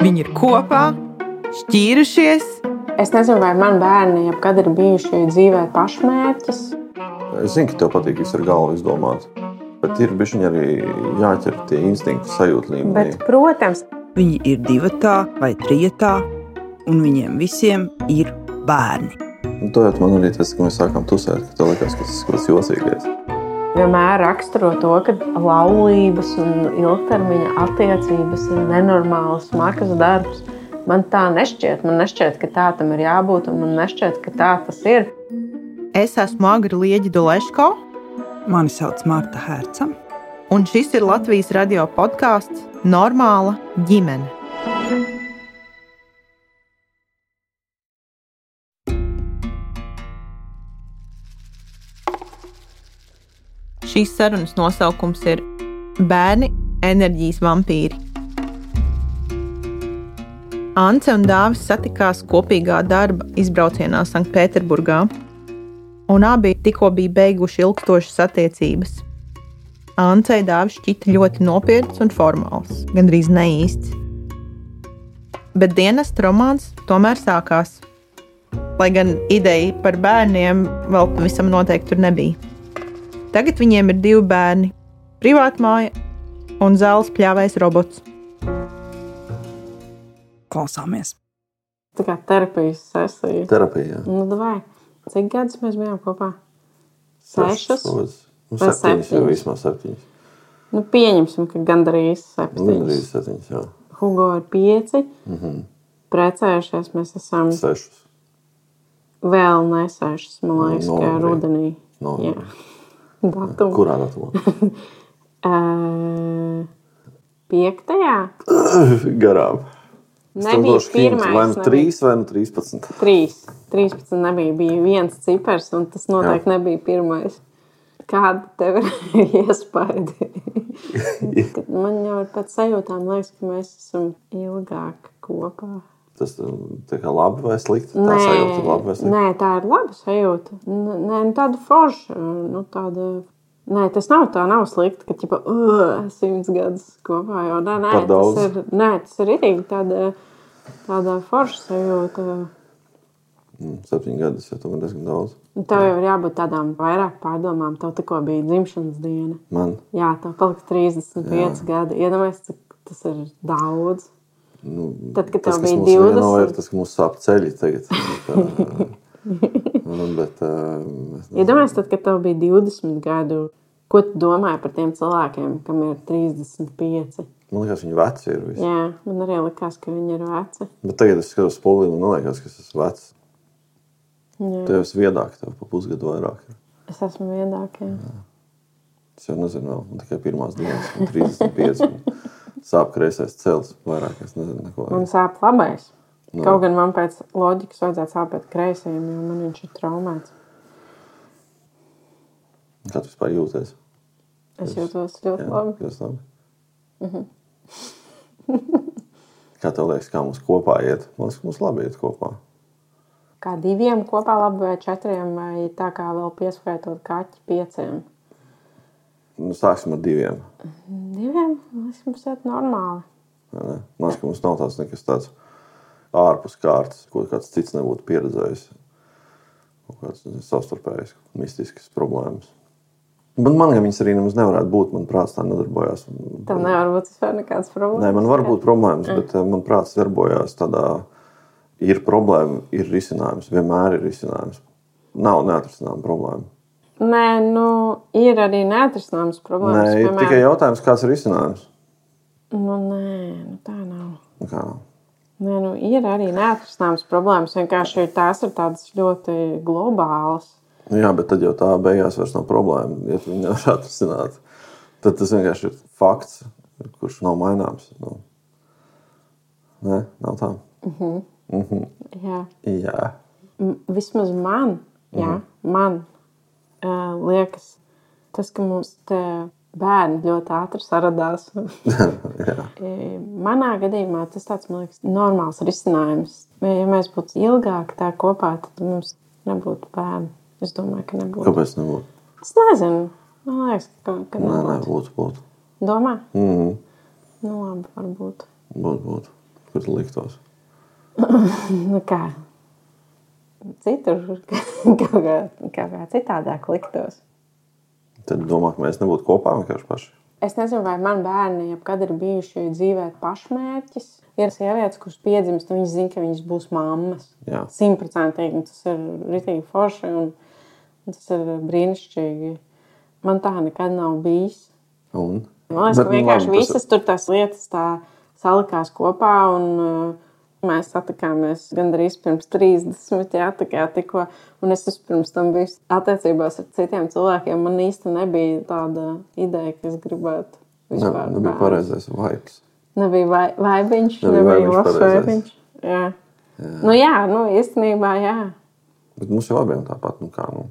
Viņi ir kopā, šķīrušies. Es nezinu, vai man bērni jebkad ir bijuši dzīvē pašmērķis. Es zinu, ka tev patīk viss ar galvu izdomāt. Bet ir bijuši arī jāķer tie instinkti sajūta līmenī. Bet, protams, Viņi ir divi vai trijotā, un viņiem visiem ir bērni. Un to jau man arī tas, ka mēs sākām tusēt, ka tev liekas, ka tas ir kaut kas jocīgais. Vienmēr raksturo to, ka laulības un ilgtermiņa attiecības ir nenormāls, smags darbs. Man tā nešķiet. Man nešķiet, ka tā tam ir jābūt, un man nešķiet, ka tā tas ir. Es esmu Agra Lieģa Doleško, Mani sauc Marta Herca. un šis ir Latvijas radio podkāsts Normāla ģimene. Šīs sarunas nosaukums ir Bērni, enerģijas vampīri. Ance un Dāvis satikās kopīgā darba izbraucienā Sanktpēterburgā, un abi tikko bija beiguši ilgstošas attiecības. Ancei dāvis šķita ļoti nopietns un formāls, gandrīz neīsts. Bet dienas romāns tomēr sākās. Lai gan ideja par bērniem vēl pavisam noteikti tur nebija. Tagad viņiem ir divi bērni - privātmāja un zāles pļāvais robots. Klausāmies! Tā kā terapijas sesija. Terapija. Nu, vai. Cik gadus mēs bijām kopā? Sešas. Nu, Vai septiņas, jau vismaz septiņas. Nu, pieņemsim, ka gandrīz Nu, septiņas. drīz septiņas, jā. Hugo ir pieci. Mhm. Precējušies mēs esam Sešas. vēl nesešas, man liekas, ka Novembrī. rudenī. No, Jā. Datum. Kurā datumā? Piektajā? Garām. Nebija pirmais. Vai nu nebija. 3 vai nu 13? Trīs. 13 nebija. Bija viens cipars, un tas noteikti nebija pirmais. Kāda tev ir iespēja? Kad Man jau ir pēc sajūtām, liekas, ka mēs esam ilgāk kopā. Tas tā kā labi vai slikti? Tā sajūta ir labi vai slikti? nē, tā ir laba sajūta. Nē, nu, tāda forša. Nu, tāda... Nē, tas nav tā, nav slikti, ka uh, simts gadus kopā jau nē, nē, tas ir, nē, tas ir arī tāda, tāda forša sajūta. Mm, Septiņi gadi, tas jau tomēr diezgan daudz. Un Tev jau ir jābūt tādām vairāk pārdomām. Tev tikko bija dzimšanas diena. Man, Jā, tev palika 35 Jā. gadi. Iedomājieties, cik tas ir daudz. Nu, Tad, kad tas, kas mums vieno 20. ir tas, ka mums sāp ceļi tagad. Tā, nu, bet, uh, es nezinu. Iedomājieties, tad, kad tev bija 20 gadu, ko tu domāji par tiem cilvēkiem, kam ir 35? Man liekas, viņi veci ir visi. Jā, man arī likās, ka viņi ir veci. Bet tagad es skatos spoguli, man liekas, ka es esmu vecs. Jā. Tev ir viedāk, tev pa pusgadu vairāk. ir. Es esmu viedākie. Es jau nezinu, vēl tikai pirmās dienas, man 35. Sāp kreisais cels, vairāk es nezinu, neko. Man sāp labais. Nu. Kaut gan man pēc loģikas vajadzētu sāpēt kreisajam, jo man viņš ir traumēts. Kā tu vispār jūties? Es jūtos ļoti Jā, labi. jūs labi. Kā tev liekas, kā mums kopā iet? Man liekas, ka mums labi iet kopā. Kā diviem kopā, labi, vai četriem, vai tā kā vēl pieskaitot kaķi pieciem. Nu, sāksim ar diviem. Diviem, man liekas, mums iet normāli. Man liekas, ka mums nav tāds nekas tāds ārpus kārtas, ko kāds cits nebūtu pieredzējis. Kāds nezinu, savstarpējs, mistisks problēmas. Bet man gan viņas arī nemaz nevarētu būt. Man prāts tā nedarbojās. Tam nevar būt nekādas problēmas. Nē, man var būt problēmas, bet eh, man prāts darbojās tādā, ir problēma, ir risinājums. Vienmēr ir risinājums. Nav neatrisināma problēma. Nē, nu, ir arī neatrisināmas Nē, problēmas. ir tikai jautājums, kāds ir risinājums. Nu, nē, nu, tā nav. Nu Kā? Nē, nu, ir arī neatrisināmas problēmas. Vienkārši ir tās ir tādas ļoti globālas. Jā, bet tad jau tā beigās vairs nav problēma. Ja tu viņu nevar atrisināt, tad tas vienkārši ir fakts, kurš nav maināms. Nu. Nē, nav tā. Jā. Jā, M- Vismaz man, jā, man uh, liekas, tas, ka mums te bērni ļoti ātri saradās. Manā gadījumā tas tāds, man liekas, normāls risinājums. Ja mēs būtu ilgāk tā kopā, tad mums nebūtu bērni. Es domāju, ka nebūtu. kāpēc nebūtu? Es nezinu. Man liekas, ka, ka Nē, nē, nebūtu. būtu. būtu. Domā? Mm -hmm. Nu, labi, varbūt. Būtu, būtu. Kur liktos? Nu, kā? Citur kaut kā, kā, kā citādāk liktos. Tad domā, ka mēs nebūtu kopā vienkārši paši. Es nezinu, vai man bērni jebkad ir bijuši dzīvē pašmērķis. Ir sievietes, kuras piedzimst, un viņas zina, ka viņas būs mammas. Simtprocentīgi. Tas ir rītīgi forši un, un tas ir brīnišķīgi. Man tā nekad nav bijis. Un? Man liekas, Bet, ka nu, vienkārši labi, tas- visas tur tās lietas tā salikās kopā. Un, uh, Mēs satikāmies gandrīz pirms 30, jā, tā kā tikko. Un es pirms tam bijis attiecībās ar citiem cilvēkiem. Man īsti nebija tāda ideja, ka es gribētu vispār. nebija bērnu. pareizais vibes. Nebija vai- vaibiņš, Nebija nebija labs vaibiņš. Jā. Jā. Nu, jā, nu, īstenībā, jā. Bet mums jau abiem tāpat, nu kā, nu,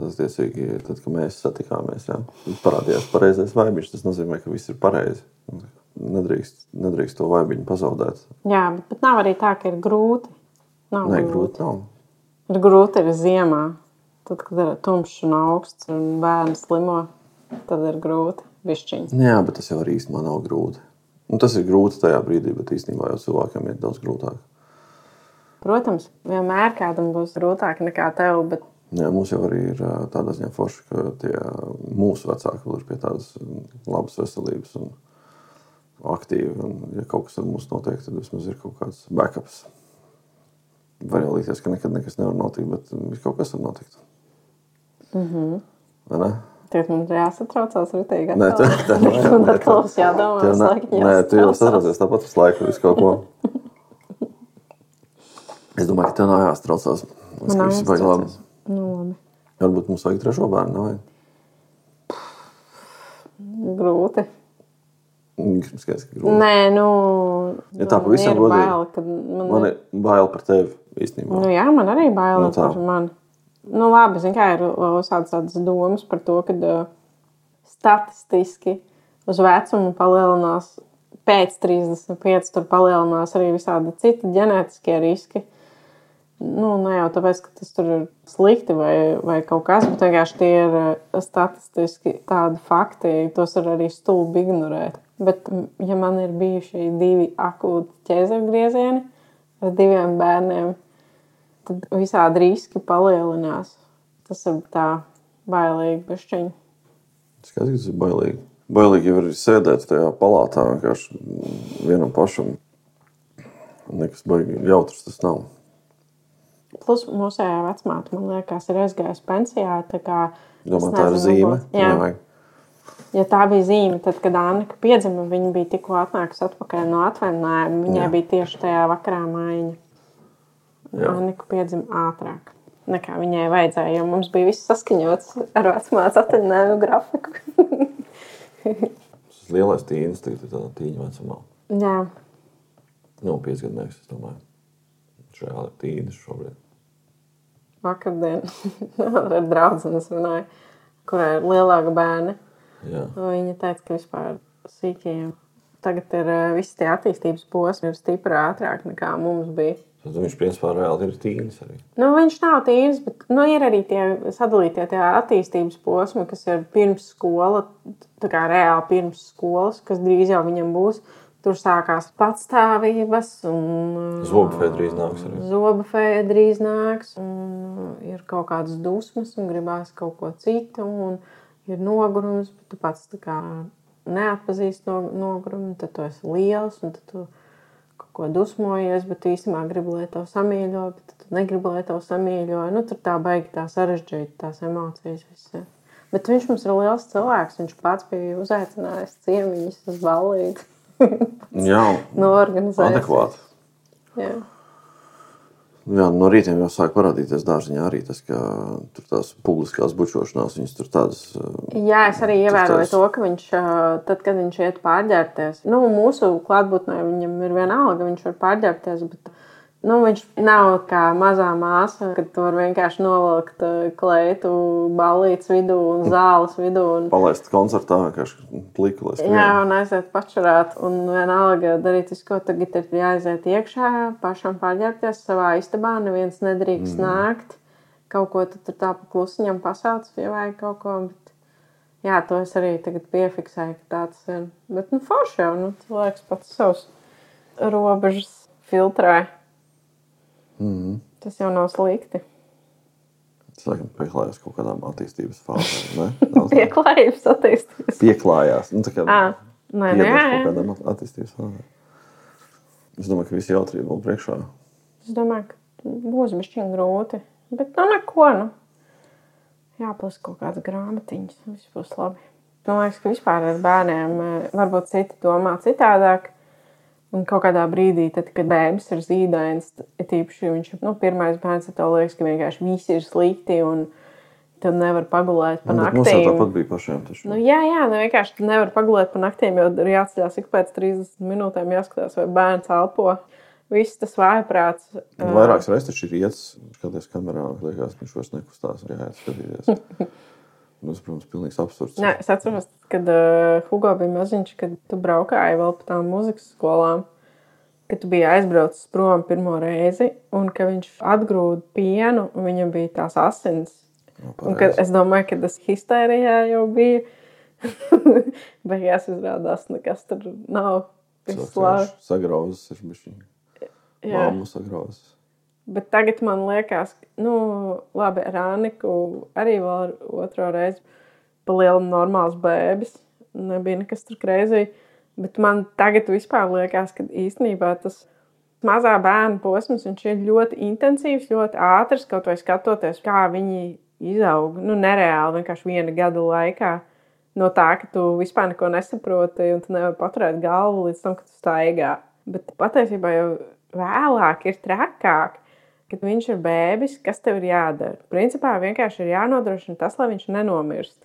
tas tiesīgi, tad, kad mēs satikāmies, jā, parādījās pareizais vaibiņš, tas nozīmē, ka viss ir pareizi. Nedrīkst, nedrīkst to vaibiņu pazaudēt. jā bet, bet nav arī tā, ka ir grūti. Nav Nē, grūti nav. Ir grūti arī ziemā. Tad, kad ir tumšs un augsts un bērns slimo, tad ir grūti. Bišķiņ. Jā, bet tas jau arī īstenībā nav grūti. Nu, tas ir grūti tajā brīdī, bet īstenībā jau cilvēkiem ir daudz grūtāk. Protams, vienmēr kādam būs grūtāk nekā tev, bet Jā, mums jau arī ir tāda ziņā forši, ka tie mūsu vecāki vēl ir pie tādas labas veselības un aktīvi. Un, ja kaut kas ar mums notiek, tad vismaz ir kaut kāds backups. Var jau likties, ka nekad nekas nevar notikt, bet м, kaut kas var notikt. Mm -hmm. Ne? tagad man ir jāsatraucās rītīgi. Nē, tā, tā, nē, Man nē, būs jādomā, visu ne- laiku Nē, tu jau jāsatraucās. satraucies tāpat visu laiku, visu kaut ko. Es domāju, ka tev nav jāstraucās. Es Man nav viss baigi labi. jāsatraucās. Nu, labi. Varbūt mums vajag trešo bērnu? Grūti. Skaidrs, ka grūti. Nē, nu. Ja tā man pavisam godīgi. bail, kad man, Man ir bail par tevi īstenībā. Nu, jā, man arī bail Nu, no tā. par mani. Nu, labi, zin, kā ir uzsācis tādas domas par to, ka uh, statistiski uz vecumu palielinās pēc 35, tur palielinās arī visādi citi ģenētiskie riski. Nu, ne jau tāpēc, ka tas tur ir slikti vai, vai kaut kas, bet vienkārši tie ir uh, statistiski tādi fakti, tos var arī stulbi ignorēt. Bet, ja man ir bijuši divi akūti ķēzergriezieni ar diviem bērniem, tad visādi riski palielinās. Tas ir tā bailīgi, pišķiņi. Skaidrs, ka tas ir bailīgi. Bailīgi jau ir sēdēt tajā palātā vienkārši vienam pašam. Nekas baigi jautrs tas nav. Plus mūsējā vecmāte, man liekas, ir aizgājusi pensijā. tā kā es Domā, tā ir zīme. Jā, Nevajag. ja tā bija zīme, tad, kad Anna piedzima, viņa bija tikko atnākusi atpakaļ no atvaļinājuma. Viņai Jā. bija tieši tajā vakarā mājiņa. Jā. Anna piedzima ātrāk. Nekā viņai vajadzēja, jo mums bija viss saskaņots ar vecmātes atvaļinājumu grafiku. Tas lielais tīns tagad ir tādā tīņa vecumā. Jā, Nu, piecgadnieks, es domāju. Šajā ir tīņas šobrīd. Vakardien ar draugu runāju, kurai ir lielāka bērna. Jā. Viņa teica, ka vispār sīkajiem tagad ir eh, visi tie attīstības posmi, ir stipri ātrāk nekā mums bija. Tad viņš principā reāli ir tīns arī. Nu, viņš nav tīrs, bet nu, ir arī tie sadalītie tie attīstības posmi, kas ir pirms skola, tā kā reāli pirms skolas, kas drīz jau viņam būs. Tur sākās patstāvības, un Zobu fēja drīz nāks arī. zoba fēja drīz nāks. un Ir kaut kādas dusmas, un gribās kaut ko citu, un ir nogurums, bet tu pats tā kā neatpazīsti no, nogurumu. Tad tu esi liels, un tad tu kaut ko dusmojies, bet tu īstenībā gribi, lai tev samīļo, bet tu negribi, lai tev samīļo. Nu, tur tā baigi tā sarežģīta tās emocijas. Visi. Bet viņš mums ir liels cilvēks. Viņš pats bija uzaicinājis ciemiņus uz ballīti. Jā, Norganizējis. adekvāti. Jā. Jā, no rītiem jau sāk parādīties dārziņā arī tas, ka tur tās publiskās bučošanās, viņas tur tādas. uh, Jā, es arī ievēroju tas- to, ka viņš, ā, tad, kad viņš iet pārģērbties, nu, mūsu klātbūtnē viņam ir vienalga, viņš var pārģērbties, bet nu, viņš nav kā mazā māsa, kad tu vari vienkārši novilkt ā, kleitu ballītes vidū un zāles vidū. Un, Palaist koncertā vienkārši lai Jā, un aiziet pačurāt. Un vienalga darīt visu, ko tagad ir jāaiziet iekšā, pašam pārģērbties savā istabā. Neviens nedrīkst mm. nākt. Kaut ko tu tur tā pa klusiņam pasauc, ja vajag kaut ko. Bet, jā, to es arī tagad piefiksēju, ka tā tas ir. Bet, nu, forši jau, nu, cilvēks pats savs robežas filtrē. Mhm. Tas jau nav slikti. Tas laikam pieklājās kaut kādām attīstības fāzēm. Pieklājības attīstības. Pieklājās. Nu, tā kā Ā, Nē, nē, pieder jā, kaut kādām at- attīstības fāzēm. Es domāju, ka visi jautrība vēl priekšā. Es domāju, ka būs bišķiņ grūti. Bet nu neko, nu. Jāplasa kaut kādas grāmatiņas. Viss būs labi. Man liekas, ka vispār ar bērniem eh, varbūt citi domā citādāk. Un kaut kādā brīdī, tad, kad bērns ir zīdains, ir tīpaši viņš ir nu, pirmais bērns, tad liekas, ka vienkārši viss ir slikti un tad nevar pagulēt pa Nu, bet Mums jau naktīm. tāpat bija pašiem. Taču. Nu, jā, jā, nu vienkārši tu nevar pagulēt pa naktīm, jo ir jāatceļās ik pēc 30 minūtēm, jāskatās, vai bērns elpo. Viss tas vājprāts. Vairākas reizes ir iets, skaties kamerā, un liekas, ka viņš vairs nekustās. Jā, skatīties. Nu, Tas, protams, pilnīgs absurds. Nē, es atceros, kad uh, Hugo bija maziņš, kad tu braukāji vēl pa tām mūzikas skolām. Kad tu biji aizbraucis prom pirmo reizi, un ka viņš atgrūda pienu, un viņam bija tās asins. Jā, Un kad es domāju, ka tas histērijā jau bija. Beigās izrādās, nekas tur nav. Sagrauzis ir bišķiņ. Jā. Māmu sagrauzis. Bet tagad man liekas, nu, labi, ar Aniku arī vēl ar otro reizi pa lielu normāls bēbis. Nebija nekas tur kreizī. Bet man tagad vispār liekas, ka īstenībā tas mazā bērna posms ir ļoti intensīvs, ļoti ātrs. Kaut vai skatoties, kā viņi izaug, nu, nereāli vienkārši viena gada laikā. No tā, ka tu vispār neko nesaproti un tu nevari paturēt galvu līdz tam, ka tu staigā. Bet patiesībā jau vēlāk ir trakāk, kad viņš ir bērns, kas tev ir jādara. Principā vienkārši ir jānodrošina tas, lai viņš nenomirst.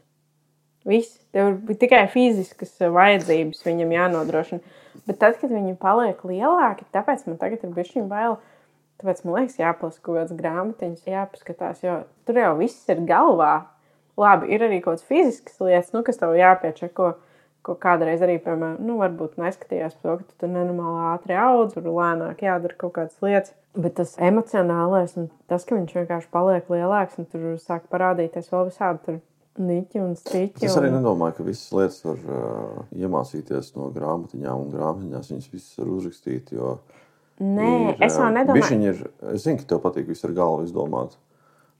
Viss, tev ir tikai fiziskas vajadzības viņam jānodrošina. Bet tad, kad viņi paliek lielāki, tāpēc man tagad ir bijis bail. Tāpēc man liekas, jāplasa kaut kādas grāmatiņas, jāpaskatās, jo tur jau viss ir galvā. Labi, ir arī kaut kādas fiziskas lietas, nu, kas tev jāpiečeko. Ko kādreiz arī, piemēram, nu, varbūt neskatījās to, ka tu tur nenormāli ātri audz, tur lēnāk jādara kaut kādas lietas. Bet tas emocionālais un tas, ka viņš vienkārši paliek lielāks un tur sāk parādīties vēl visādi niķi un stiķi. Es arī un... nedomāju, ka visas lietas var uh, iemācīties no grāmatiņām, un grāmatiņās viņas visas var uzrakstīt. Jo Nē, ir, es jau nedomāju. Ir, es zinu, ka tev patīk viss ar galvu izdomāt,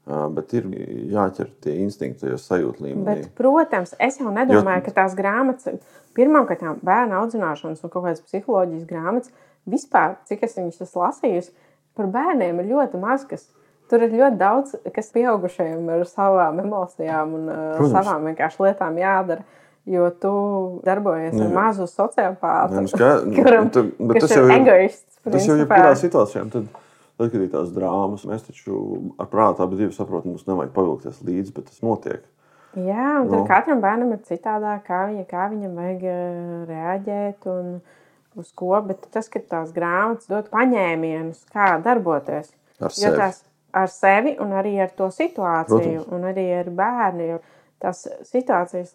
bet ir jāķer tie instinkti, ja sajūta līmenī. Bet, protams, es jau nedomāju, ka tās grāmatas, pirmkārt, bērnu audzināšanas un kaut kādas psiholoģijas grāmatas, vispār, cik es viņas esmu lasījusi, par bērniem ir ļoti maz. Kas, tur ir ļoti daudz, kas pieaugušajiem ar savām emocijām un Protams. savām vienkārši lietām jādara. Jo tu darbojies ar Jā. mazu sociopātu, Nē, nu kuram tu- bet kas jau ir egoists. Tas jau ir jebkurā situācijā. Tad, tad, kad ir tās drāmas, mēs taču ar prātu abi saprotam, mums nevajag pavilkties līdzi, bet tas notiek. Jā, un Nu. katram bērnam ir citādāk, kā, viņa, kā viņam vajag eh, reaģēt un uz ko. Bet tas, ka tās grāmatas dod paņēmienus, kā darboties. Ar sevi. tās ar sevi un arī ar to situāciju, Protams. un arī ar bērnu. Tās situācijas,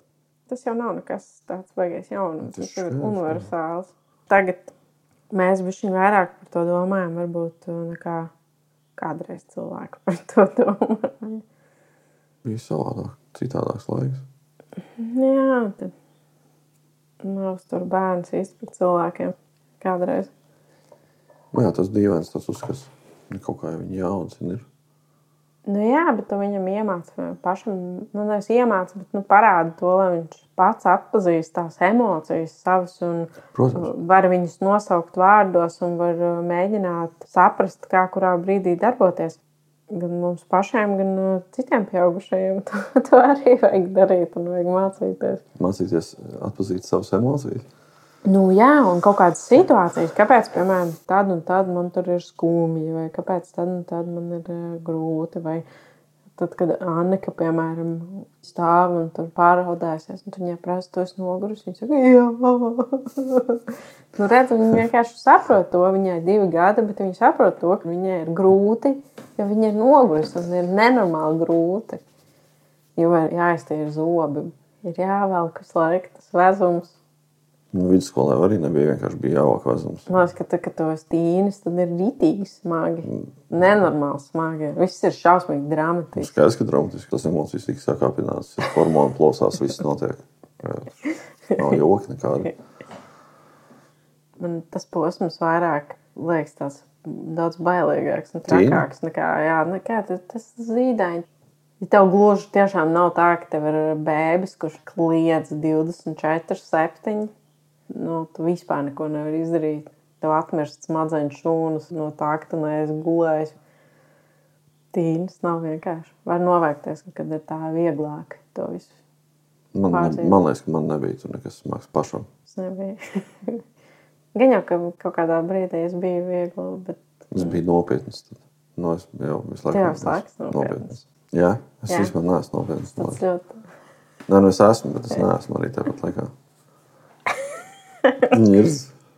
tas jau nav nekas tāds baigies jaunums, Tas tas ir universāls. Tagad mēs visi vairāk par to domājam, varbūt eh, nekā kādreiz cilvēki par to domāja. Bija savādāk, citādāks laiks. Jā, tad nav tur bērns īsti par cilvēkiem kādreiz. Nu, jā, tas dīvains tas uzskats. Kaut kā jau viņi jāaudzina. ir. Nu, jā, bet viņam iemācīji pašam, nu, nevis iemācīji, bet nu, parādi to, lai viņš pats atpazīst tās emocijas savas un Protams. var viņas nosaukt vārdos un var uh, mēģināt saprast, kā kurā brīdī darboties. Gan mums pašiem, gan uh, citiem pieaugušajiem to, to arī vajag darīt un vajag mācīties. Mācīties atpazīt savas emocijas. Nu, jā, un kaut kādas situācijas, kāpēc, piemēram, tad un tad man tur ir skumji, vai kāpēc tad un tad man ir eh, grūti, vai tad, kad Annika, piemēram, stāv un tur pāraudāsies, un tu viņai prasa, tu esi nogurusi, viņa saka, jā. nu, redz, viņa vienkārši saprot to, viņai divi gadi, bet viņa saprot to, ka viņai ir grūti, jo viņa ir nogurusi un ir nenormāli grūti. Jo ir jāiztīra zobi, ir jāvelk visu laiku tas vezums. Nu, vidusskolē arī nebija vienkārši bija jāvāk vezums. Man liekas, ka, tad, kad tu esi tīnis, tad ir rītīgi smagi. Nenormāli smagi. Viss ir šausmīgi dramatiski. Skaidrs, ka dramatiski tas emocijas tik sakāpināts, ir hormonu plosās, viss notiek. Nav joki nekādi. Man tas posms vairāk liekas tāds daudz bailīgāks un trakāks nekā, jā, nekā tas, zīdaiņš. Ja tev gluži tiešām nav tā, ka tev ir bērns, kurš kliedz 24, 7, nu, tu vispār neko nevari izdarīt. Tev atmirst smadzeņu šūnas no tā, ka tu neesi gulējis. Tīnas nav vienkārši. Var novērties, kad ir tā vieglāk to visu. Man, ne, man liekas, ka man nebija tur nekas smags pašam. Tas nebija. Gan jau, ka kaut kādā brīdī es biju viegli, bet Tas bija nopietns. Tad. Nu, es jau visu laiku esmu nopietns. nopietns. Jā, es Jā. vispār neesmu nopietns. tas ļoti. Nē, nu es esmu, bet es neesmu arī tāpat laikā.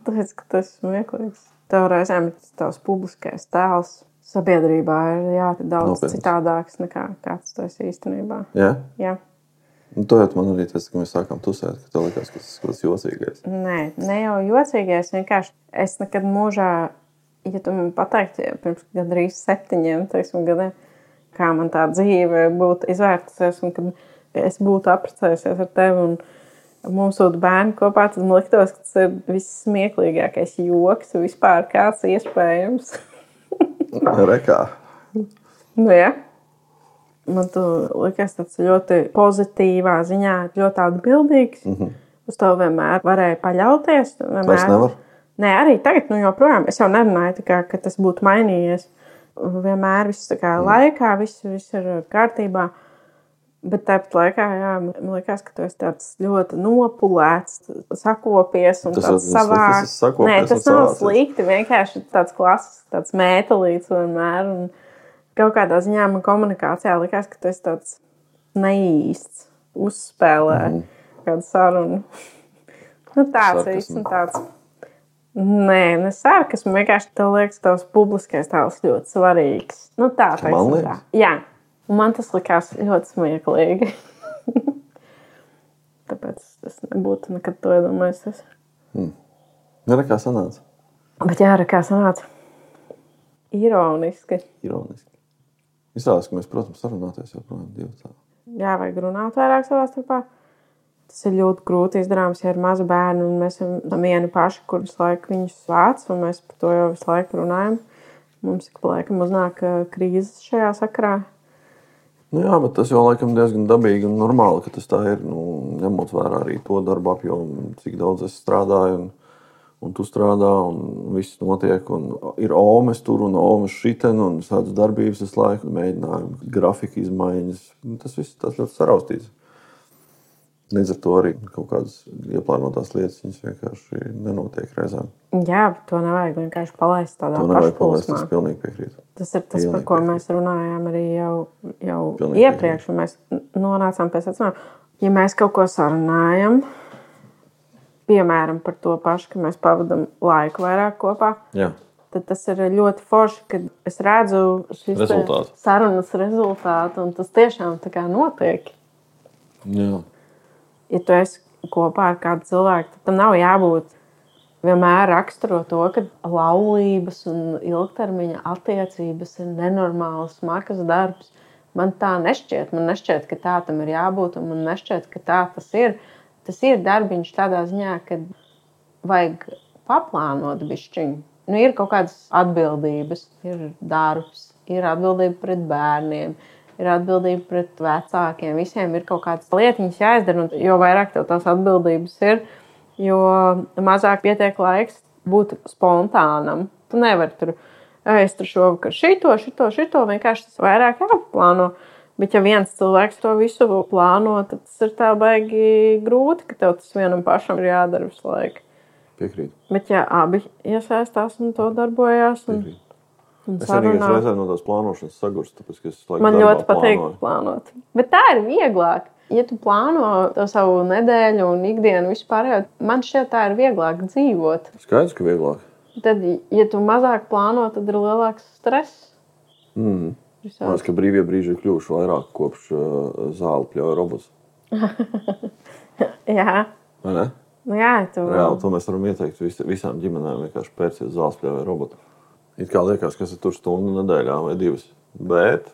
Tāpēc, ka tas ir smieklīgs. Tev reizēm tas tavs publiskais tēls sabiedrībā ir jā, daudz Nopietns. citādāks nekā kāds tas īstenībā. Jā, Jā. nu, to jau man arī teici, ka mēs sākām tusēt, ka tev likās, ka tas ir kaut kas jocīgais. Nē, ne jau jocīgais. Vienkārši es nekad mūžā, ja tu man pateiktu, pirms gandrīz septiņiem teiksim, gadiem, kā man tā dzīve būtu izvērtusies, un kad es būtu apprecējusies ar tevi un mums būtu bērni kopā, tad man liktos, ka tas ir vissmieklīgākais joks vispār, kāds iespējams. Rekā. Nu, jā. Man tu liekas, tas ļoti pozitīvā ziņā, ļoti atbildīgs. Mm -hmm. Uz to vienmēr varēja paļauties. Vienmēr... Vairs nevar? Nē, arī tagad, nu, joprojām. Es jau nerunāju, kā, ka tas būtu mainījies. Vienmēr viss ir mm. laikā, viss, viss ir kārtībā. Bet tāpat laikā, jā, man liekas, ka tu esi tāds ļoti nopulēts, sakopies un Tas ir es esmu sakopies Nē, tas nav slikti. Vienkārši tāds klasisks, tāds mētelīts vienmēr. Un kaut kādā ziņā man komunikācijā likās, ka tu esi tāds neīsts, uzspēlē mm. kādu sarunu. nu, tāds Sarkasmu. viss un tāds. Nē, ne sarkasmu. Vienkārši liekas, tavs publiskais tēls ļoti svarīgs. Nu, tā, Man teiksim tā. Jā, un man tas likās ļoti smieklīgi. Tāpēc es nebūtu nekad to iedomājies. Nu, rekā sanāca. Bet jā, kā sanāca? Ironiski. Ironiski. Izrādās, ka mēs, protams, sarunāties joprojām divi tā. Jā, vajag runāt vairāk savā starpā. Tas ir ļoti grūti izdarāms, ja ir mazi bērni un mēs esam vieni paši, kurus laiku viņus vāc, un mēs par to jau visu laiku runājam. Mums ik pa laikam uznāk ā, krīzes šajā sakarā. Nu, jā, bet tas jau laikam diezgan dabīgi un normāli, ka tas tā ir. Nu, ņemot vērā arī to darbu apjomu, cik daudz es strādāju. Un, un tu strādā, un viss notiek. Un ir omes tur un omes šitien, un tādas darbības visu laiku, mēģinājumi, grafika izmaiņas. Nu, Tas viss tas ļoti saraustīts. Līdz ar to arī kaut kādas ieplānotās lietas vienkārši nenotiek reizēm. Jā, bet to nevajag vienkārši palaist tādā To nevajag palaist, pašplūsmā. es pilnīgi piekrītu. Tas ir tas, Pilnīgi par ko piekrītu. mēs runājām arī jau, jau Pilnīgi iepriekš. Mēs nonācām pie secinājuma, ja mēs kaut ko sarunājam, piemēram, par to pašu, ka mēs pavadām laiku vairāk kopā, Jā. tad tas ir ļoti forši, kad es redzu šīs te Rezultātu. sarunas rezultātu, un tas tiešām tā kā notiek. Jā. Ja tu esi kopā ar kādu cilvēku, tad tam nav jābūt vienmēr raksturo to, ka laulības un ilgtermiņa attiecības ir nenormāls, smags darbs. Man tā nešķiet. Man nešķiet, ka tā tam ir jābūt, un man nešķiet, ka tā tas ir. Tas ir darbiņš tādā ziņā, ka vajag paplānot bišķiņu. Nu, ir kaut kādas atbildības, ir darbs, ir atbildība pret bērniem, ir atbildība pret vecākiem. Visiem ir kaut kādas lietiņas jāizdara, un jo vairāk tev tās atbildības ir, jo mazāk pietiek laiks būt spontānam. Tu nevari tur "Ej, es tur šovakar šito, šito, šito, vienkārši tas vairāk jāplāno. Bet, ja viens cilvēks to visu plāno, tad tas ir tā baigi grūti, ka tev tas vienam pašam ir jādara visu laiku. Piekrītu. Bet, ja abi iesaistās un to darbojās, un, piekrītu. Es arī reizēm no tās plānošanas sagurstu, tāpēc, es laiku man ļoti patīk plānoju. plānot. Bet tā ir vieglāk. Ja tu plāno to savu nedēļu un ikdienu vispār, man šķiet, tā ir vieglāk dzīvot. Skaidrs, ka vieglāk. Tad, ja tu mazāk plāno, tad ir lielāks stress. Mm. Man liekas, ka brīvie brīži ir kļuvuši vairāk kopš uh, zāle pļauja robots. Jā, Vai ne? nu, jā tu Reāli to mēs varam ieteikt vis, visām ģimenēm. Vienkārši pērciet zāles pļauja robotu. It kā liekas, ka tas ir stundu nedēļā vai divas. Bet,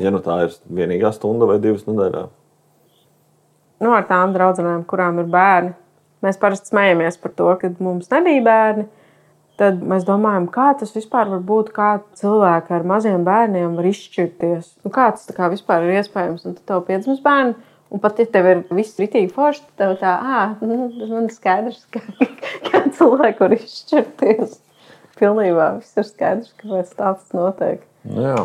ja nu tā ir vienīgā stunda vai divas nedēļā, nu, ar tām draudzenēm, kurām ir bērni. mēs parasti smejamies par to, ka mums nebija bērni. Tad mēs domājam, kā tas vispār var būt, kā cilvēki ar maziem bērniem var izšķirties. Nu, kā tas kā vispār ir iespējams? Un tad tev piedzimst bērni, un pat ja tev ir viss rītīgi forši, tad tev tā, ah, nu, man ir skaidrs, ka, kā cilvēki var izšķirties. Pilnībā viss ir skaidrs, kāpēc tāds notiek. Nu, jā.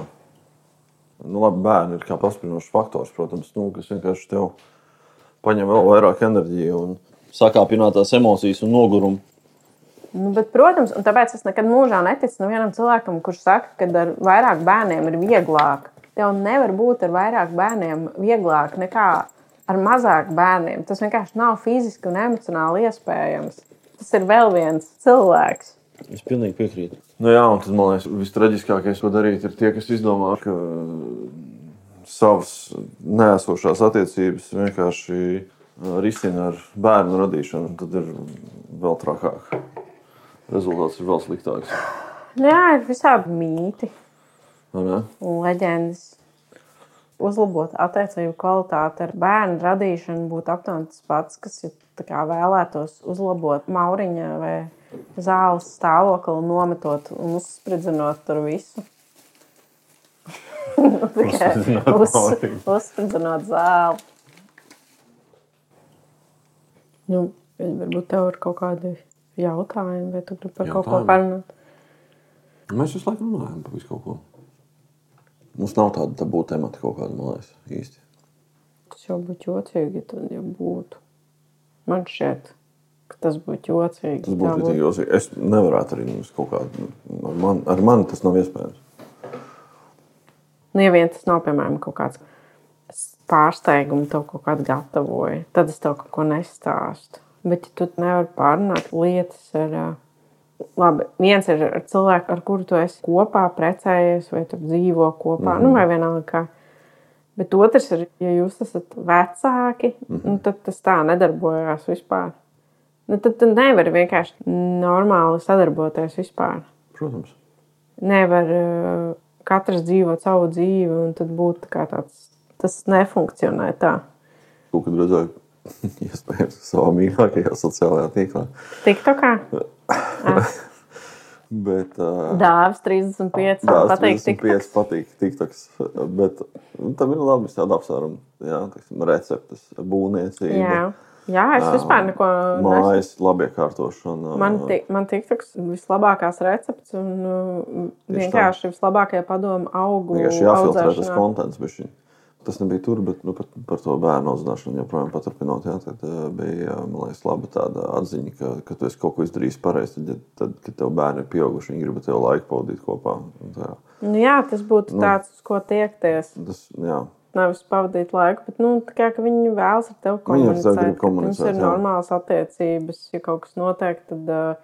Nu, labi, bērni ir kā pastiprinošs faktors, protams, nu, kas vienkārši tev paņem vēl vairāk enerģiju un sakāpinātās emocijas un nogurumu. Nu, bet, protams, un tāpēc es nekad mūžā neticu nevienam cilvēkam, kurš saka, ka ar vairāk bērniem ir vieglāk. Tev nevar būt ar vairāk bērniem vieglāk nekā ar mazāk bērniem. Tas vienkārši nav fiziski un emocionāli iespējams. Tas ir vēl viens cilvēks. Es pilnīgi piekrītu. Nu, jā, un tas man liekas, vistraģiskākais, ko darīt, ir tie, kas izdomā, ka savas nēsošās attiecības vienkārši risina ar bērnu radīšanu. Tad ir vēl trakāk rezultāts ir vēl sliktāks. Jā, ir visādi mīti un leģendas. Uzlabot attiecību kvalitāti ar bērnu radīšanu būtu aptuveni tas pats, kas ja vēlētos uzlabot mauriņa vai zāles stāvokli, nometot un uzspridzinot tur visu. Uz, uzspridzinot zāli. Nu, varbūt tev ir kaut kādi jautājumi, vai tu gribi par jautājumi. kaut ko parunāt? Mēs visu laiku runājam par visu kaut ko. Mums nav tāda tabū temata kaut kāda, man liekas, īsti. Tas jau būtu jocīgi, tad jau būtu. Man šķiet, tas būtu jocīgi. Tas būtu būt... jocīgi. Es nevarētu arī mums kaut kādu, ar mani, ar mani tas nav iespējams. Nu, ja vien tas nav, piemēram, kaut kāds pārsteigums, tev kaut kādu gatavoju, tad es tev kaut ko nestāstu. Bet ja tu nevari pārunāt lietas ar. Labi, viens ir ar cilvēku, ar kuru tu esi kopā, precējies, vai dzīvo kopā, mm -hmm. nu, vai vienalga. Kā. Bet otrs ir, ja jūs esat vecāki, mm -hmm. nu, tad tas tā nedarbojās vispār. Nu, tad tu nevari vienkārši normāli sadarboties vispār. Protams. Nevar uh, katrs dzīvot savu dzīvi, un tad būtu tāds, tas nefunkcionē tā. Ko kad redzēju? iespējams, savā mīļākajā sociālajā tīklā. TikTokā? Bet, uh, Dāvis 35. Dāvis patīk 35 patīk TikToks. Bet nu, tam ir labi tādi apsvērumi. Jā, teiksim, receptes, būvniecība. Jā. Jā, es vispār neko mājas, labi iekārtošana. Man, man TikToks vislabākās receptes un vienkārši vislabākie padomu augu. Vienkārši jāfiltrē tas kontents bišķiņ. Tas nebija tur, bet nu, par, par to bērnu audzināšanu joprojām paturpinot. Jā, tad bija liekas, laba tāda atziņa, ka, ka tu esi kaut ko izdarījis pareizi. Tad, tad, kad tev bērni ir pieauguši, viņi grib tev laiku pavadīt kopā. Tā. Nu, jā, tas būtu nu, tāds, uz ko tiekties. Tas, jā. Nevis pavadīt laiku, bet nu, kā, viņi vēlas ar tevi komunicēt. Mums ir jā. normālas attiecības. Ja kaut kas notiek, tad uh,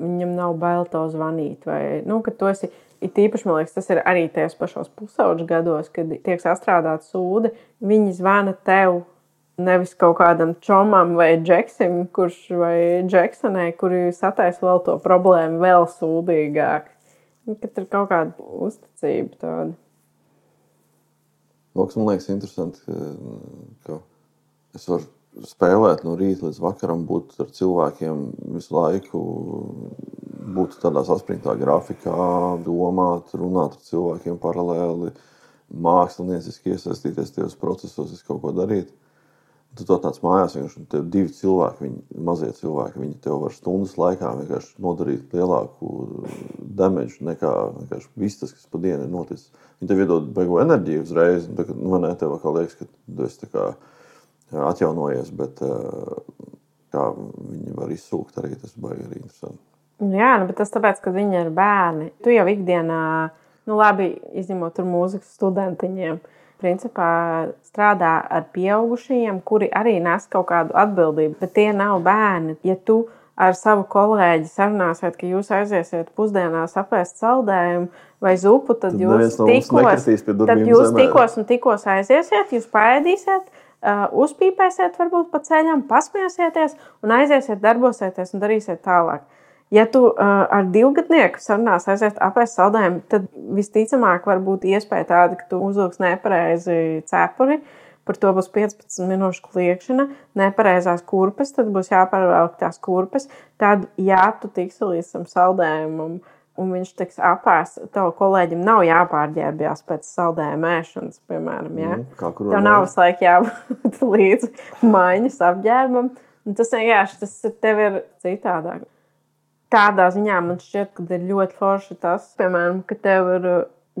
viņam nav bail to zvanīt. Vai, nu, esi It īpaši, man liekas, tas ir arī tajos pašos pusauģu gados, kad tiek sastrādāta sūde. Viņi zvana tev, nevis kaut kādam čomam vai džeksim, kurš vai džeksonai, kuri sataisa vēl to problēmu vēl sūdīgāk. Kad ir kaut kāda uzticība tāda. Loks, man liekas, interesanti, ka es varu spēlēt no rīta līdz vakaram, būt ar cilvēkiem visu laiku, būt tādā saspringtā grafikā, domāt, runāt ar cilvēkiem paralēli, mākslinieciski iesaistīties tajos procesos, kaut ko darīt. Tu to tāds mājās, vienkārši tur divi cilvēki, viņi, mazie cilvēki, viņi tev var stundas laikā vienkārši nodarīt lielāku damage nekā viss tas, kas pa dienu ir noticis. Viņi tev iedod beigu enerģiju uzreiz, un tagad, nu, ne, tev kā liekas, ka tu esi tā kā atjaunojies, bet kā viņi var izsūkt, arī tas baigi arī interesanti. Jā, nu, bet tas tāpēc, ka viņi ir bērni. Tu jau ikdienā, nu labi, izņemot tur mūzikas studentiņiem, principā strādā ar pieaugušajiem, kuri arī nes kaut kādu atbildību, bet tie nav bērni. Ja tu ar savu kolēģi sarunāsiet, ka jūs aiziesiet pusdienās apēst saldējumu vai zupu, tad, tad jūs tikos, tad jūs tikos un tikos aiziesiet, jūs paēdīsiet, uh, uzpīpēsiet, varbūt pa ceļam, pasmiesieties un aiziesiet, darbosieties un darīsiet tālāk. Ja tu uh, ar divgadnieku sarunās aiziet apēst saldējumu, tad visticamāk var būt iespēja tāda, ka tu uzvilks nepareizi cepuri, par to būs 15 minūšu kliēkšana, nepareizās kurpes, tad būs jāpārvelk tās kurpes. Tad, ja tu tiksi līdz tam saldējumam, un viņš tiks apēsts, tev kolēģim nav jāpārģērbjas pēc saldējuma ēšanas, piemēram. Ja? Mm, Tev nav visu laiku jābūt līdz maiņas apģērbam. Un tas vienkārši tas tev ir citādāk. Tādā ziņā man šķiet, ka ir ļoti forši tas, piemēram, ka tev ir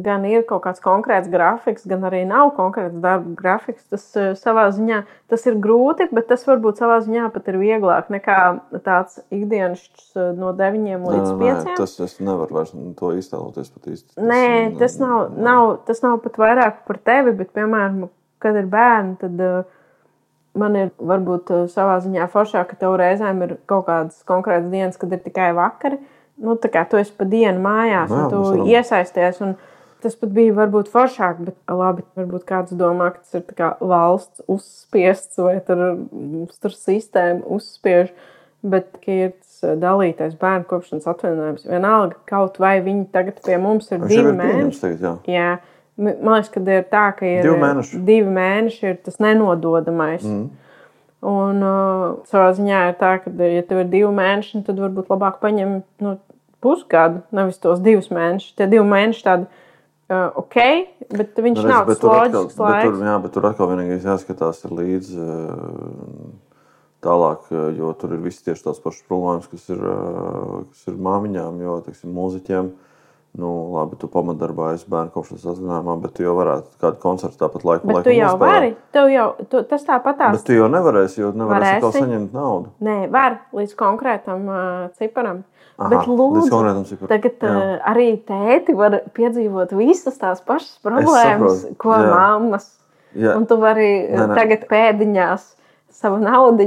gan ir kaut kāds konkrēts grafiks, gan arī nav konkrēts darba grafiks. Tas uh, savā ziņā tas ir grūti, bet tas varbūt savā ziņā pat ir vieglāk nekā tāds ikdienas uh, no 9 līdz 5. Tas es nevaru vairs to iztēloties pat īsti. Tas, Nē, tas nav, nav, tas nav pat vairāk par tevi, bet, piemēram, kad ir bērni, tad uh, man ir varbūt uh, savā ziņā foršāk, ka tev reizēm ir kaut kādas konkrētas dienas, kad ir tikai vakari. Nu, tā kā tu esi pa dienu mājās, Nu jā, un tu varam. iesaisties. Un, Tas pat bija varbūt foršāk, bet labi, varbūt kāds domā, ka tas ir kā valsts uzspiests vai tur, mums tur sistēma uzspiež. Bet, ka ir tas eh, dalītais bērnu kopšanas atvaļinājums, vienalga, kaut vai viņi tagad pie mums ir divi mēneši. tagad, jā. Jā, man liekas, ka ir tā, ka ir Divi mēneši. divi mēneši ir tas nenododamais. Mm. Un uh, savā ziņā ir tā, ka, ja tev ir divi mēneši, tad varbūt labāk paņem nu, pusgadu, nevis tos divus mēnešus. Tie divi mēneši tādi uh, ok, bet viņš Nu, nav redz, tas tur atkal, bet tur, jā, bet tur atkal vienīgais jāskatās līdzi eh, tālāk, eh, jo tur ir visi tieši tās pašas problēmas, kas ir, eh, kas ir māmiņām, jo, teiksim, mūziķiem. Nu, labi, tu pamatdarbā esi bērnu kopšanas atzinājumā, bet tu jau varētu kādu koncertu tāpat laiku Bet laiku tu jau nospēlēt. vari, tev jau, tu, tas tāpatās. Bet tu jau nevarēsi, jo nevarēsi atkal saņemt naudu. Nē, var līdz konkrētam uh, ciparam. Aha, Bet, lūdzu, tagad uh, arī tēti var piedzīvot visas tās pašas problēmas, ko jā. mammas. Jā. Un tu vari Nē, nē. tagad pēdiņās savu naudu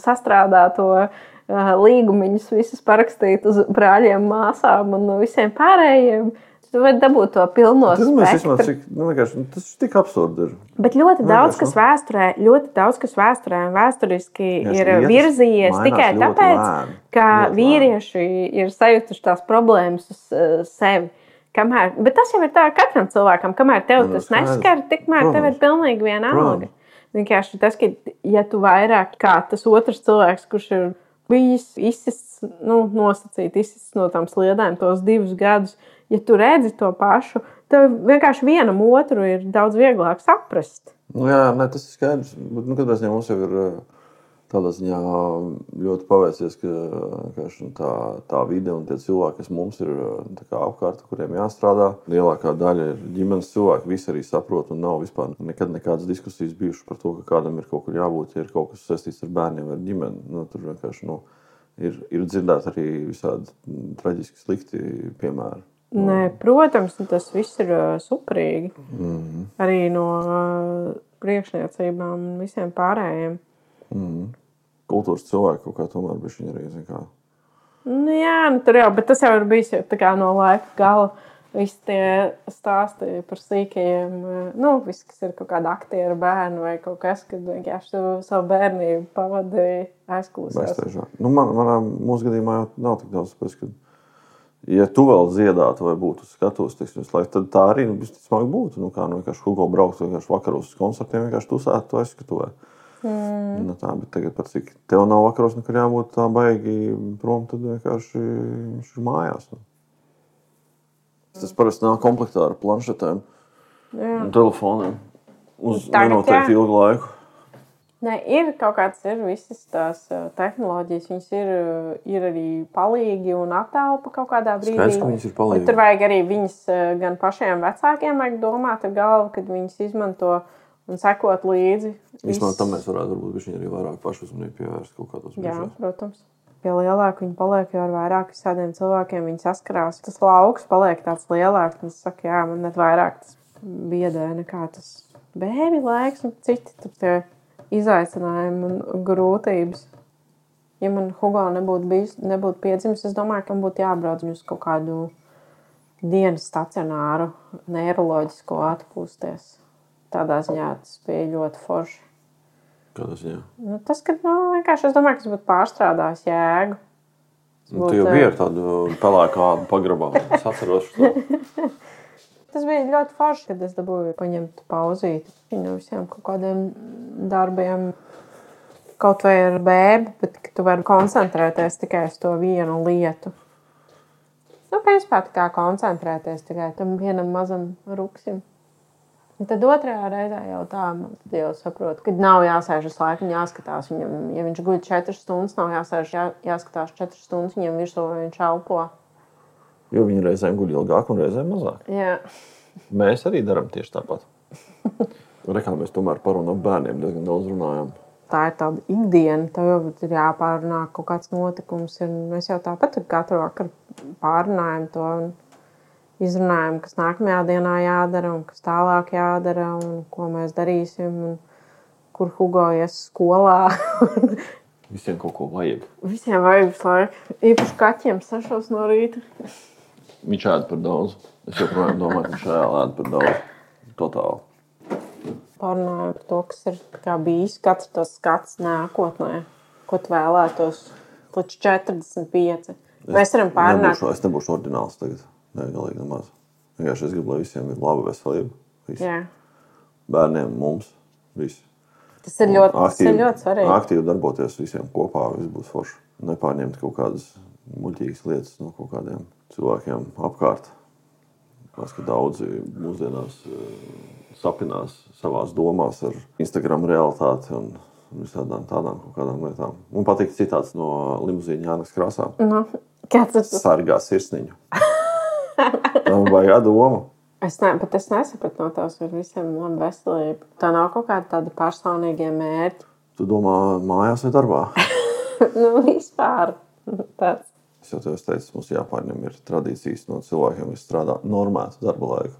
sastrādāto uh, līgumiņus visus parakstīt uz brāļiem, māsām un visiem pārējiem. Tu vari dabūt to pilno Tas, spektru. vismaz, cik, nu, nu, tas tik absurdi ir. Bet ļoti daudz, Vienkārši, kas nu. vēsturē, ļoti daudz, kas vēsturē un vēsturiski Vienkārši ir virzījies tikai tāpēc, lēni, ka ļoti lēni. vīrieši ir sajutuši tās problēmas uz uh, sevi. Kamēr, bet tas jau ir tā katram cilvēkam, kamēr tev Nu, tas neskar, tikmēr tev ir Protams. pilnīgi vienalga. Protams. Vienkārši tas, ka ja tu vairāk kā tas otrs cilvēks, kurš ir bijis izsists, nu, nosacīt, izsists no tām sliedēm tos divus gadus, ja tu redzi to pašu, tev vienkārši vienam otru ir daudz vieglāk saprast. Nu, jā, nē, tas ir skaidrs. Bet, nu, kādā ziņā mums jau ir eh, tādā ziņā ļoti paveicies, ka nu, tā, tā vide un tie cilvēki, kas mums ir kā apkārt, kuriem jāstrādā, lielākā daļa ir ģimenes cilvēki. Visi arī saprot, un nav vispār nekad nekādas diskusijas bijušas par to, ka kādam ir kaut kur jābūt, ja ir kaut kas saistīts ar bērniem vai ar ģimeni. Nu, tur vienkārši nu, ir, ir dzirdēti arī visādi mm, traģiski slikti piemēri. Nē, protams, un tas viss ir uh, superīgi. Mm. Arī no uh, priekšniecībām un visiem pārējiem. Kultūras cilvēki kaut kā tomēr bija arī. zini Kā, Nu, jā, nu, tur jau, bet tas jau ir bijis jau no laika gala. Visi tie stāsti par sīkajiem, nu, viss, kas ir kaut kāda aktiera bērna vai kaut kas, kad vienkārši tu savu bērnību pavadīji aizklausās. Nu, man, manā mūsu gadījumā jau nav tik daudz. Tāpēc, ka, ja tu vēl dziedātu vai būtu teiksim, visu laiku, tad tā arī nu, visticamāk būtu. Nu, kā nu, vienkārši kaut ko braukt, vienkārši vakaros uz koncertiem, vienkārši tusētu to aizskatuvē. Mm. Nu, tā, bet tagad, pat cik tev nav vakaros, nekad jābūt tā baigi prom, tad vienkārši viņš ir mājās. Nu. Tas parasti nāk komplektā ar planšetēm Jā. un telefoniem uz Tagad, nenoteikti ilgu laiku. Nē, ir kaut kādas, ir visas tās uh, tehnoloģijas, viņas ir, uh, ir arī palīgi un attēlpa kaut kādā brīdī. Skaidrs, ka viņas ir palīgi. Bet Tur vajag arī viņas uh, gan pašiem vecākiem, vajag domāt ar galvu, kad viņas izmanto un sekot līdzi. Vismaz tam mēs varētu būt arī vairāk pašu uzmanību pievērst kaut kādos Jā, brīžos. protams. Jo lielāka viņa paliek, jo ar vairāk visādiem cilvēkiem viņa saskarās. Tas lauks paliek tāds lielāks. Es saku, jā, man net vairāk tas biedē nekā tas bērnu laiks un citi izaicinājumi un grūtības. Ja man Hugo nebūtu, bijis, nebūtu piedzimis, es domāju, ka man būtu jābrauc uz kaut kādu dienas stacionāru, neiroloģisko atpūsties. Tādā ziņā tas bija ļoti forši. Kādā ziņā? Nu, tas, ka nu, vienkārši es domāju, ka tas būtu pārstrādājis jēgu. Nu, tu jau biji ar tādu pelēku pagrabā. Es atceros to. Tas bija ļoti forši, kad es dabūju paņemt pauzīti no visiem kaut kādiem darbiem. Kaut vai ar bēbu, bet tu vari koncentrēties tikai uz to vienu lietu. Nu, principā tā kā koncentrēties tikai tam vienam mazam ruksim. Un tad otrajā reizē jau tā, jau saprotu, ka nav jāsēž uz laiku jāskatās. Viņam, ja viņš guļ 4 stundas, nav jāsēž, jā, jāskatās 4 stundas viņam virsū, vai viņš elpo. Jo viņi reizēm guļ ilgāk un reizēm mazāk. Jā. Mēs arī darām tieši tāpat. Rekā mēs tomēr par bērniem diezgan daudz runājam. Tā ir tāda ikdiena, tev jau ir jāpārunā kaut kāds notikums. Mēs jau tāpat katru vakaru pārunājam to. Un, izrunājam, kas nākamajā dienā jādara un kas tālāk jādara un ko mēs darīsim. Un kur Hugo ies skolā. Visiem kaut ko vajag. Visiem vajag visu laiku. Īpaši kaķiem sašos no rīta. Viņš ēd par daudz. Es joprojām domāju, ka viņš ēd par daudz. Totāli. Pārunājot par to, kas ir bijis, katrs tos skats nākotnē, ko tu vēlētos līdz 45. Mēs varam pārunāt. Nebūšu, es nebūšu ordināls tagad. Nē, galīgi nemaz. Vienkārši es gribu, lai visiem ir laba veselība. Visi. Jā. Bērniem, mums, visi. Tas ir ļoti, aktīvi, tas ir ļoti svarīgi. Aktīvi darboties visiem kopā, viss būs forši. Nepārņemt kaut kādas muļķīgas lietas no kaut kādiem cilvēkiem apkārt. Mēs, ka daudzi mūsdienās sapinās savā domās ar Instagram realitāti un visādām tādām lietām. Man patīk citāts no limuzīna Jānis Krasā. No, kāds ir tas? Sargā sirsniņu. Tam vajag domu. Es, ne, es nesapratu no tās, ka visiem ir laba veselība. Tā nav kaut kāda tāda personīga mērķa. Tu domā, mājās vai darbā? nu, vispār. Tāds. Es jau teicu, mums jāpārņem ir tradīcijas no cilvēkiem, kas strādā normētu darba laiku.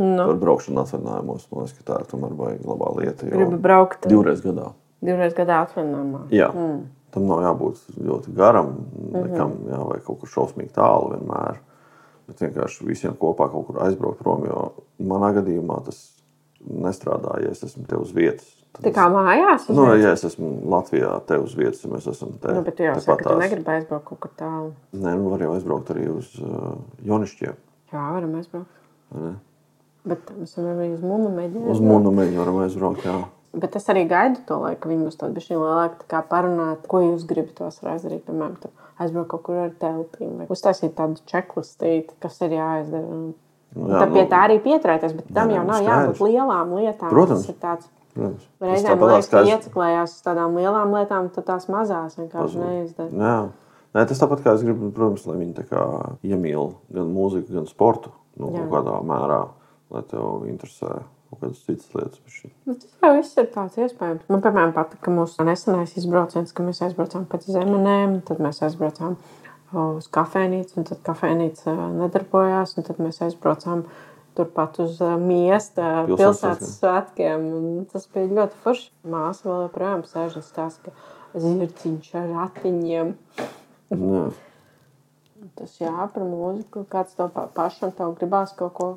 Nu. Par braukšanu atvaļinājumos. Man liekas, ka tā ir tomēr baigta labā lieta. Gribu braukt divreiz gadā. Divreiz gadā atvaļinājumā. Jā. Mm. Tam nav jābūt ļoti garam, nekam, mm -hmm. jā, vai kaut kur šausmīgi tālu vienmēr bet vienkārši visiem kopā kaut kur aizbraukt prom. Jo manā gadījumā tas nestrādā, ja es esmu te uz vietas. Tā kā mājās? Nu, ja es esmu Latvijā, te uz vietas, ja mēs esam te. Nu, bet tu jau saki, ka tu negribi aizbraukt kaut kur tālu. Nē, nu var jau aizbraukt arī uz uh, Jonišķiem. Jā, varam aizbraukt. Ne? Bet mēs varam arī uz Munu mēģināt. Uz Munu mēģināt varam aizbraukt, jā. Bet es arī gaidu to laiku, kad viņi būs tādi bišķi lielāki, tā kā parunāt, ko jūs gribat tos izdarīt, piemēram, tur aizbraukt kaut kur ar teltīm, uztaisīt tādu čeklistīti, kas ir jāizdara. Nu, jā, tad pie tā arī pieturēties, bet tam jā, jau nav jābūt lielām lietām. Protams. Tas ir tāds. Protams. Reizēm man liekas, ka ieciklējās uz tādām lielām lietām, tad tās mazās vienkārši neizdara. Nē, tas tāpat kā es gribu, protams, lai viņi iemīl gan mūziku, gan sportu nu, kaut kādā mērā, lai tev interesē kaut kādas citas lietas. Nu, tas jau viss ir tāds iespējams. Man, piemēram, patika mūsu nesenais izbrauciens, kad mēs aizbraucām pēc zemenēm, tad mēs aizbraucām uz kafejnīcu, un tad kafejnīca nedarbojās, un tad mēs aizbraucām turpat uz miesta pilsētas svētkiem. Tas bija ļoti forši. Māsa vēl joprojām sēž un stāsta, ka zirciņš ar ratiņiem. Tas jā, par mūziku, kāds tev pašam tev gribās kaut ko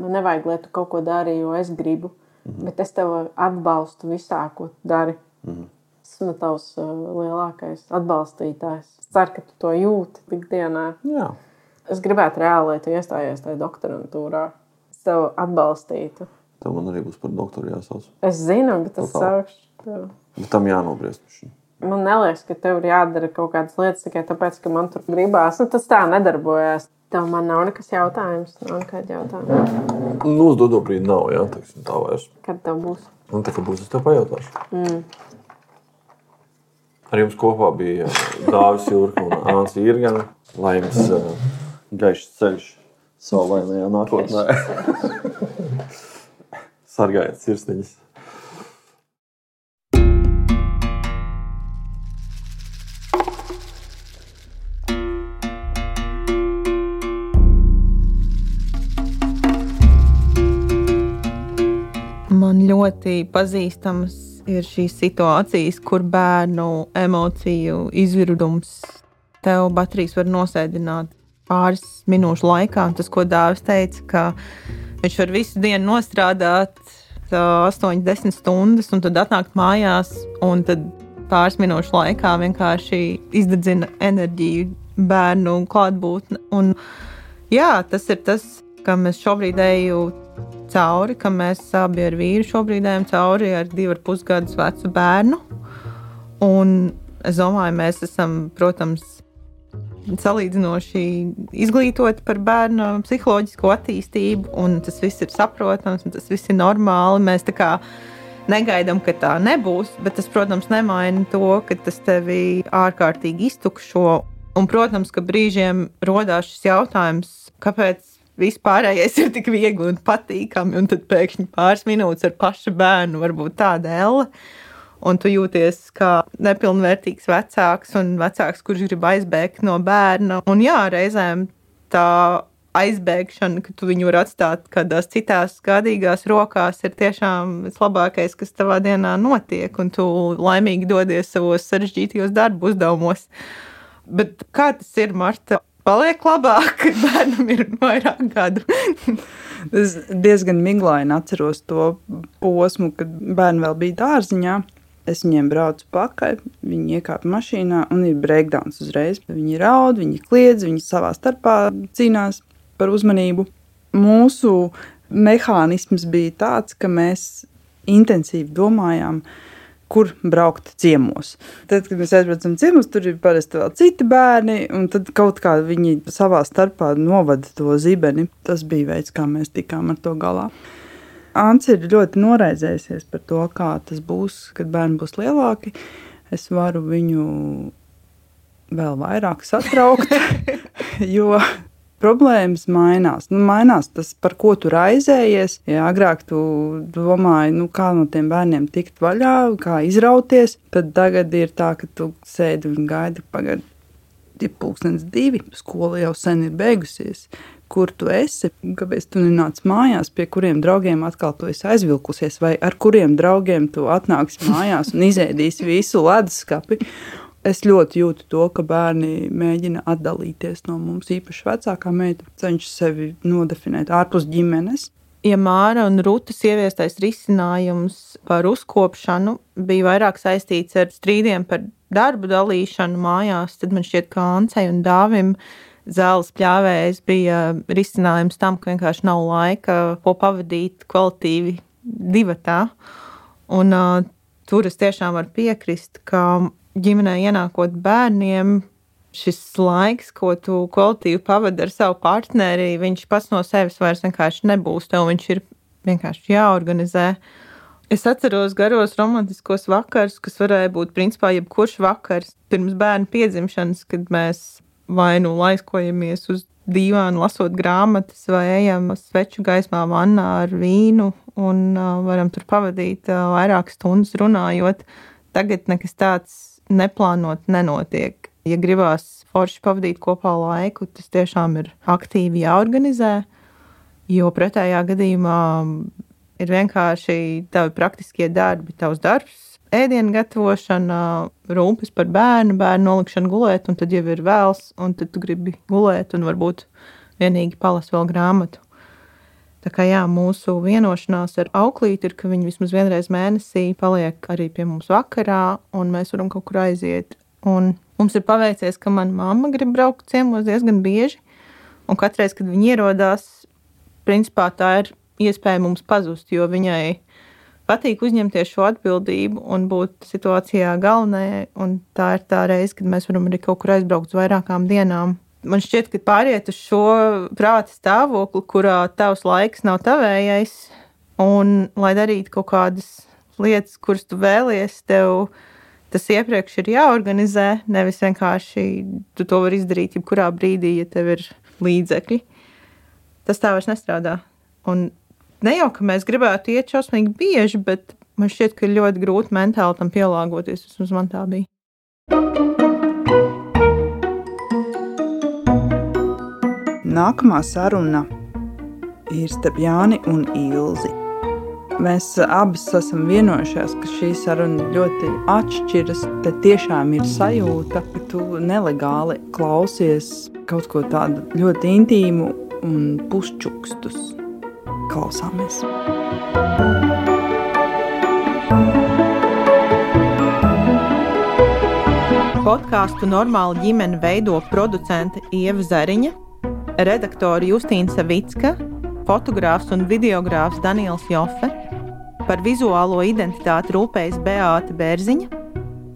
man nevajag, lai tu kaut ko dari, jo es gribu. Mm -hmm. Bet es tev atbalstu visā, ko dari. Mm -hmm. Esmu tavs uh, lielākais atbalstītājs. Es ceru, ka tu to jūti ikdienā. Jā. Es gribētu reāli, lai tu iestājies tajā doktorantūrā. Es tev atbalstītu. Tev man arī būs par doktoru jāsauc. Es zinu, bet es saukšu. Bet tam jānobriest. Man liekas, ka tev ir jādara kaut kādas lietas tikai tāpēc, ka man tur gribās. Nu, tas tā nedarbojas. Tev man nav nekas jautājums. Nav nekāda jautājuma. Nu, uz dodo brīdi nav, jā, teiksim, tā vairs. Kad tev būs? Nu, tā kā būs, es tev pajautāšu. Mm. Ar jums kopā bija Dāvis Jurka un Āns Irgana. Lai jums uh, gaišs ceļš saulainajā nākotnē. Sargājiet sirsniņas! Ļoti pazīstamas ir šīs situācijas, kur bērnu emociju izvirdums tev baterijas var nosēdināt pāris minūšu laikā. Tas, ko Dāvis teica, ka viņš var visu dienu nostrādāt 8, 10 stundas, un tad atnākt mājās, un tad pāris minūšu laikā vienkārši izdedzina enerģiju bērnu klātbūtne. Un, jā, tas ir tas, kam es šobrīd eju cauri, kam mēs abi ar vīru šobrīd ejam cauri ar divu ar pusgadus vecu bērnu. Un es domāju, mēs esam, protams, salīdzinoši izglītoti par bērnu psiholoģisko attīstību, un tas viss ir saprotams, un tas viss ir normāli. Mēs tā kā negaidām, ka tā nebūs, bet tas, protams, nemaina to, ka tas tevi ārkārtīgi iztukšo. Un, protams, ka brīžiem rodās šis jautājums, kāpēc vispārējais ir tik viegli un patīkami, un tad pēkšņi pāris minūtes ar pašu bērnu var būt tāda elle. Un tu jūties kā nepilnvērtīgs vecāks un vecāks, kurš grib aizbēgt no bērna. Un jā, reizēm tā aizbēgšana, ka tu viņu vari atstāt kādās citās gādīgās rokās, ir tiešām vislabākais, kas tavā dienā notiek, un tu laimīgi dodies savos sarežģītajos darbu uzdevumos. Bet kā tas ir, Marta? Paliek labāk, kad bērnam ir vairāk gadu. es diezgan miglaini atceros to posmu, kad bērni vēl bija dārziņā. Es viņiem braucu pakaļ, viņi iekāpa mašīnā un ir breakdowns uzreiz. Viņi raud, viņi kliedz, viņi savā starpā cīnās par uzmanību. Mūsu mehānisms bija tāds, ka mēs intensīvi domājām, kur braukt ciemos. Tad, kad mēs aizbraucam ciemos, tur ir parasti vēl citi bērni, un tad kaut kā viņi savā starpā novada to zibeni. Tas bija veids, kā mēs tikām ar to galā. Ants ir ļoti noraizējusies par to, kā tas būs, kad bērni būs lielāki. Es varu viņu vēl vairāk satraukt, jo problēmas mainās. Nu, mainās tas, par ko tu raizējies. Ja agrāk tu domāji, nu, kā no tiem bērniem tikt vaļā, kā izrauties, tad tagad ir tā, ka tu sēdi un gaidi pagaidu. Ir pūkstens divi, skola jau sen ir beigusies. Kur tu esi? Kāpēc tu nenāc mājās, pie kuriem draugiem atkal tu esi aizvilkusies, vai ar kuriem draugiem tu atnāksi mājās un izēdīsi visu leduskapi? Es ļoti jūtu to, ka bērni mēģina atdalīties no mums. Īpaši vecākā meita cenšas sevi nodefinēt ārpus ģimenes. Ja Māra un Rūtas ieviestais risinājums par uzkopšanu bija vairāk saistīts ar strīdiem par darbu dalīšanu mājās, tad man šķiet, ka Ancei un Dāvim zāles pļāvējs bija risinājums tam, ka vienkārši nav laika, ko pavadīt kvalitīvi divatā. Un uh, tur es tiešām varu piekrist, ka ģimenē ienākot bērniem, šis laiks, ko tu kvalitīvi pavadi ar savu partneri, viņš pats no sevis vairs vienkārši nebūs. Tev viņš ir vienkārši jāorganizē. Es atceros garos romantiskos vakarus, kas varēja būt principā jebkurš vakars pirms bērna piedzimšanas, kad mēs vai nu laiskojamies uz dīvānu, lasot grāmatas, vai ejam sveču gaismā vannā ar vīnu un uh, varam tur pavadīt uh, vairākas stundas runājot. Tagad nekas tāds neplānot nenotiek. Ja gribās forši pavadīt kopā laiku, tas tiešām ir aktīvi jāorganizē, jo pretējā gadījumā ir vienkārši tavi praktiskie darbi, tavs darbs, ēdienu gatavošana, rūpes par bērnu, bērnu nolikšana gulēt, un tad jau ir vēls, un tad tu gribi gulēt un varbūt vienīgi palas vēl grāmatu. Tā kā jā, mūsu vienošanās ar auklīti ir, ka viņi vismaz vienreiz mēnesī paliek arī pie mums vakarā, un mēs varam kaut kur aiziet. Un mums ir paveicies, ka mana mamma grib braukt ciemos diezgan bieži, un katreiz, kad viņi ierodās, principā tā ir iespēja mums pazust, jo viņai patīk uzņemties šo atbildību un būt situācijā galvenajai. Tā ir tā reize, kad mēs varam arī kaut kur aizbraukt uz vairākām dienām man šķiet, ka pāriet uz šo prāta stāvokli, kurā tavs laiks nav tavējais, un lai darītu kaut kādas lietas, kuras tu vēlies, tev tas iepriekš ir jāorganizē. Nevis vienkārši tu to vari izdarīt jebkurā brīdī, ja tev ir līdzekļi. Tas tā vairs nestrādā. Un ne jau, ka mēs gribētu iet šausmīgi bieži, bet man šķiet, ka ir ļoti grūti mentāli tam pielāgoties. Vismaz man tā bija. Nākamā saruna ir starp Jāni un Ilzi. Mēs abas esam vienojušās, ka šī saruna ļoti atšķiras. Te tiešām ir sajūta, ka tu nelegāli klausies kaut ko tādu ļoti intīmu un pušķukstus. Klausāmies! Podkāstu normāli ģimene veido producente Ieva Zariņa redaktore Justīna Savicka, fotogrāfs un videogrāfs Daniels Jofe, par vizuālo identitāti rūpējas Beāta Bērziņa,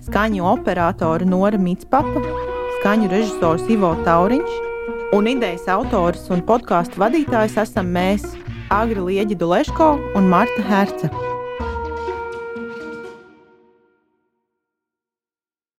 skaņu operatora Nora Mitspapa, skaņu režisors Ivo Tauriņš un idejas autors un podkāstu vadītājs esam mēs, Agri Lieģidu Leško un Marta Herce.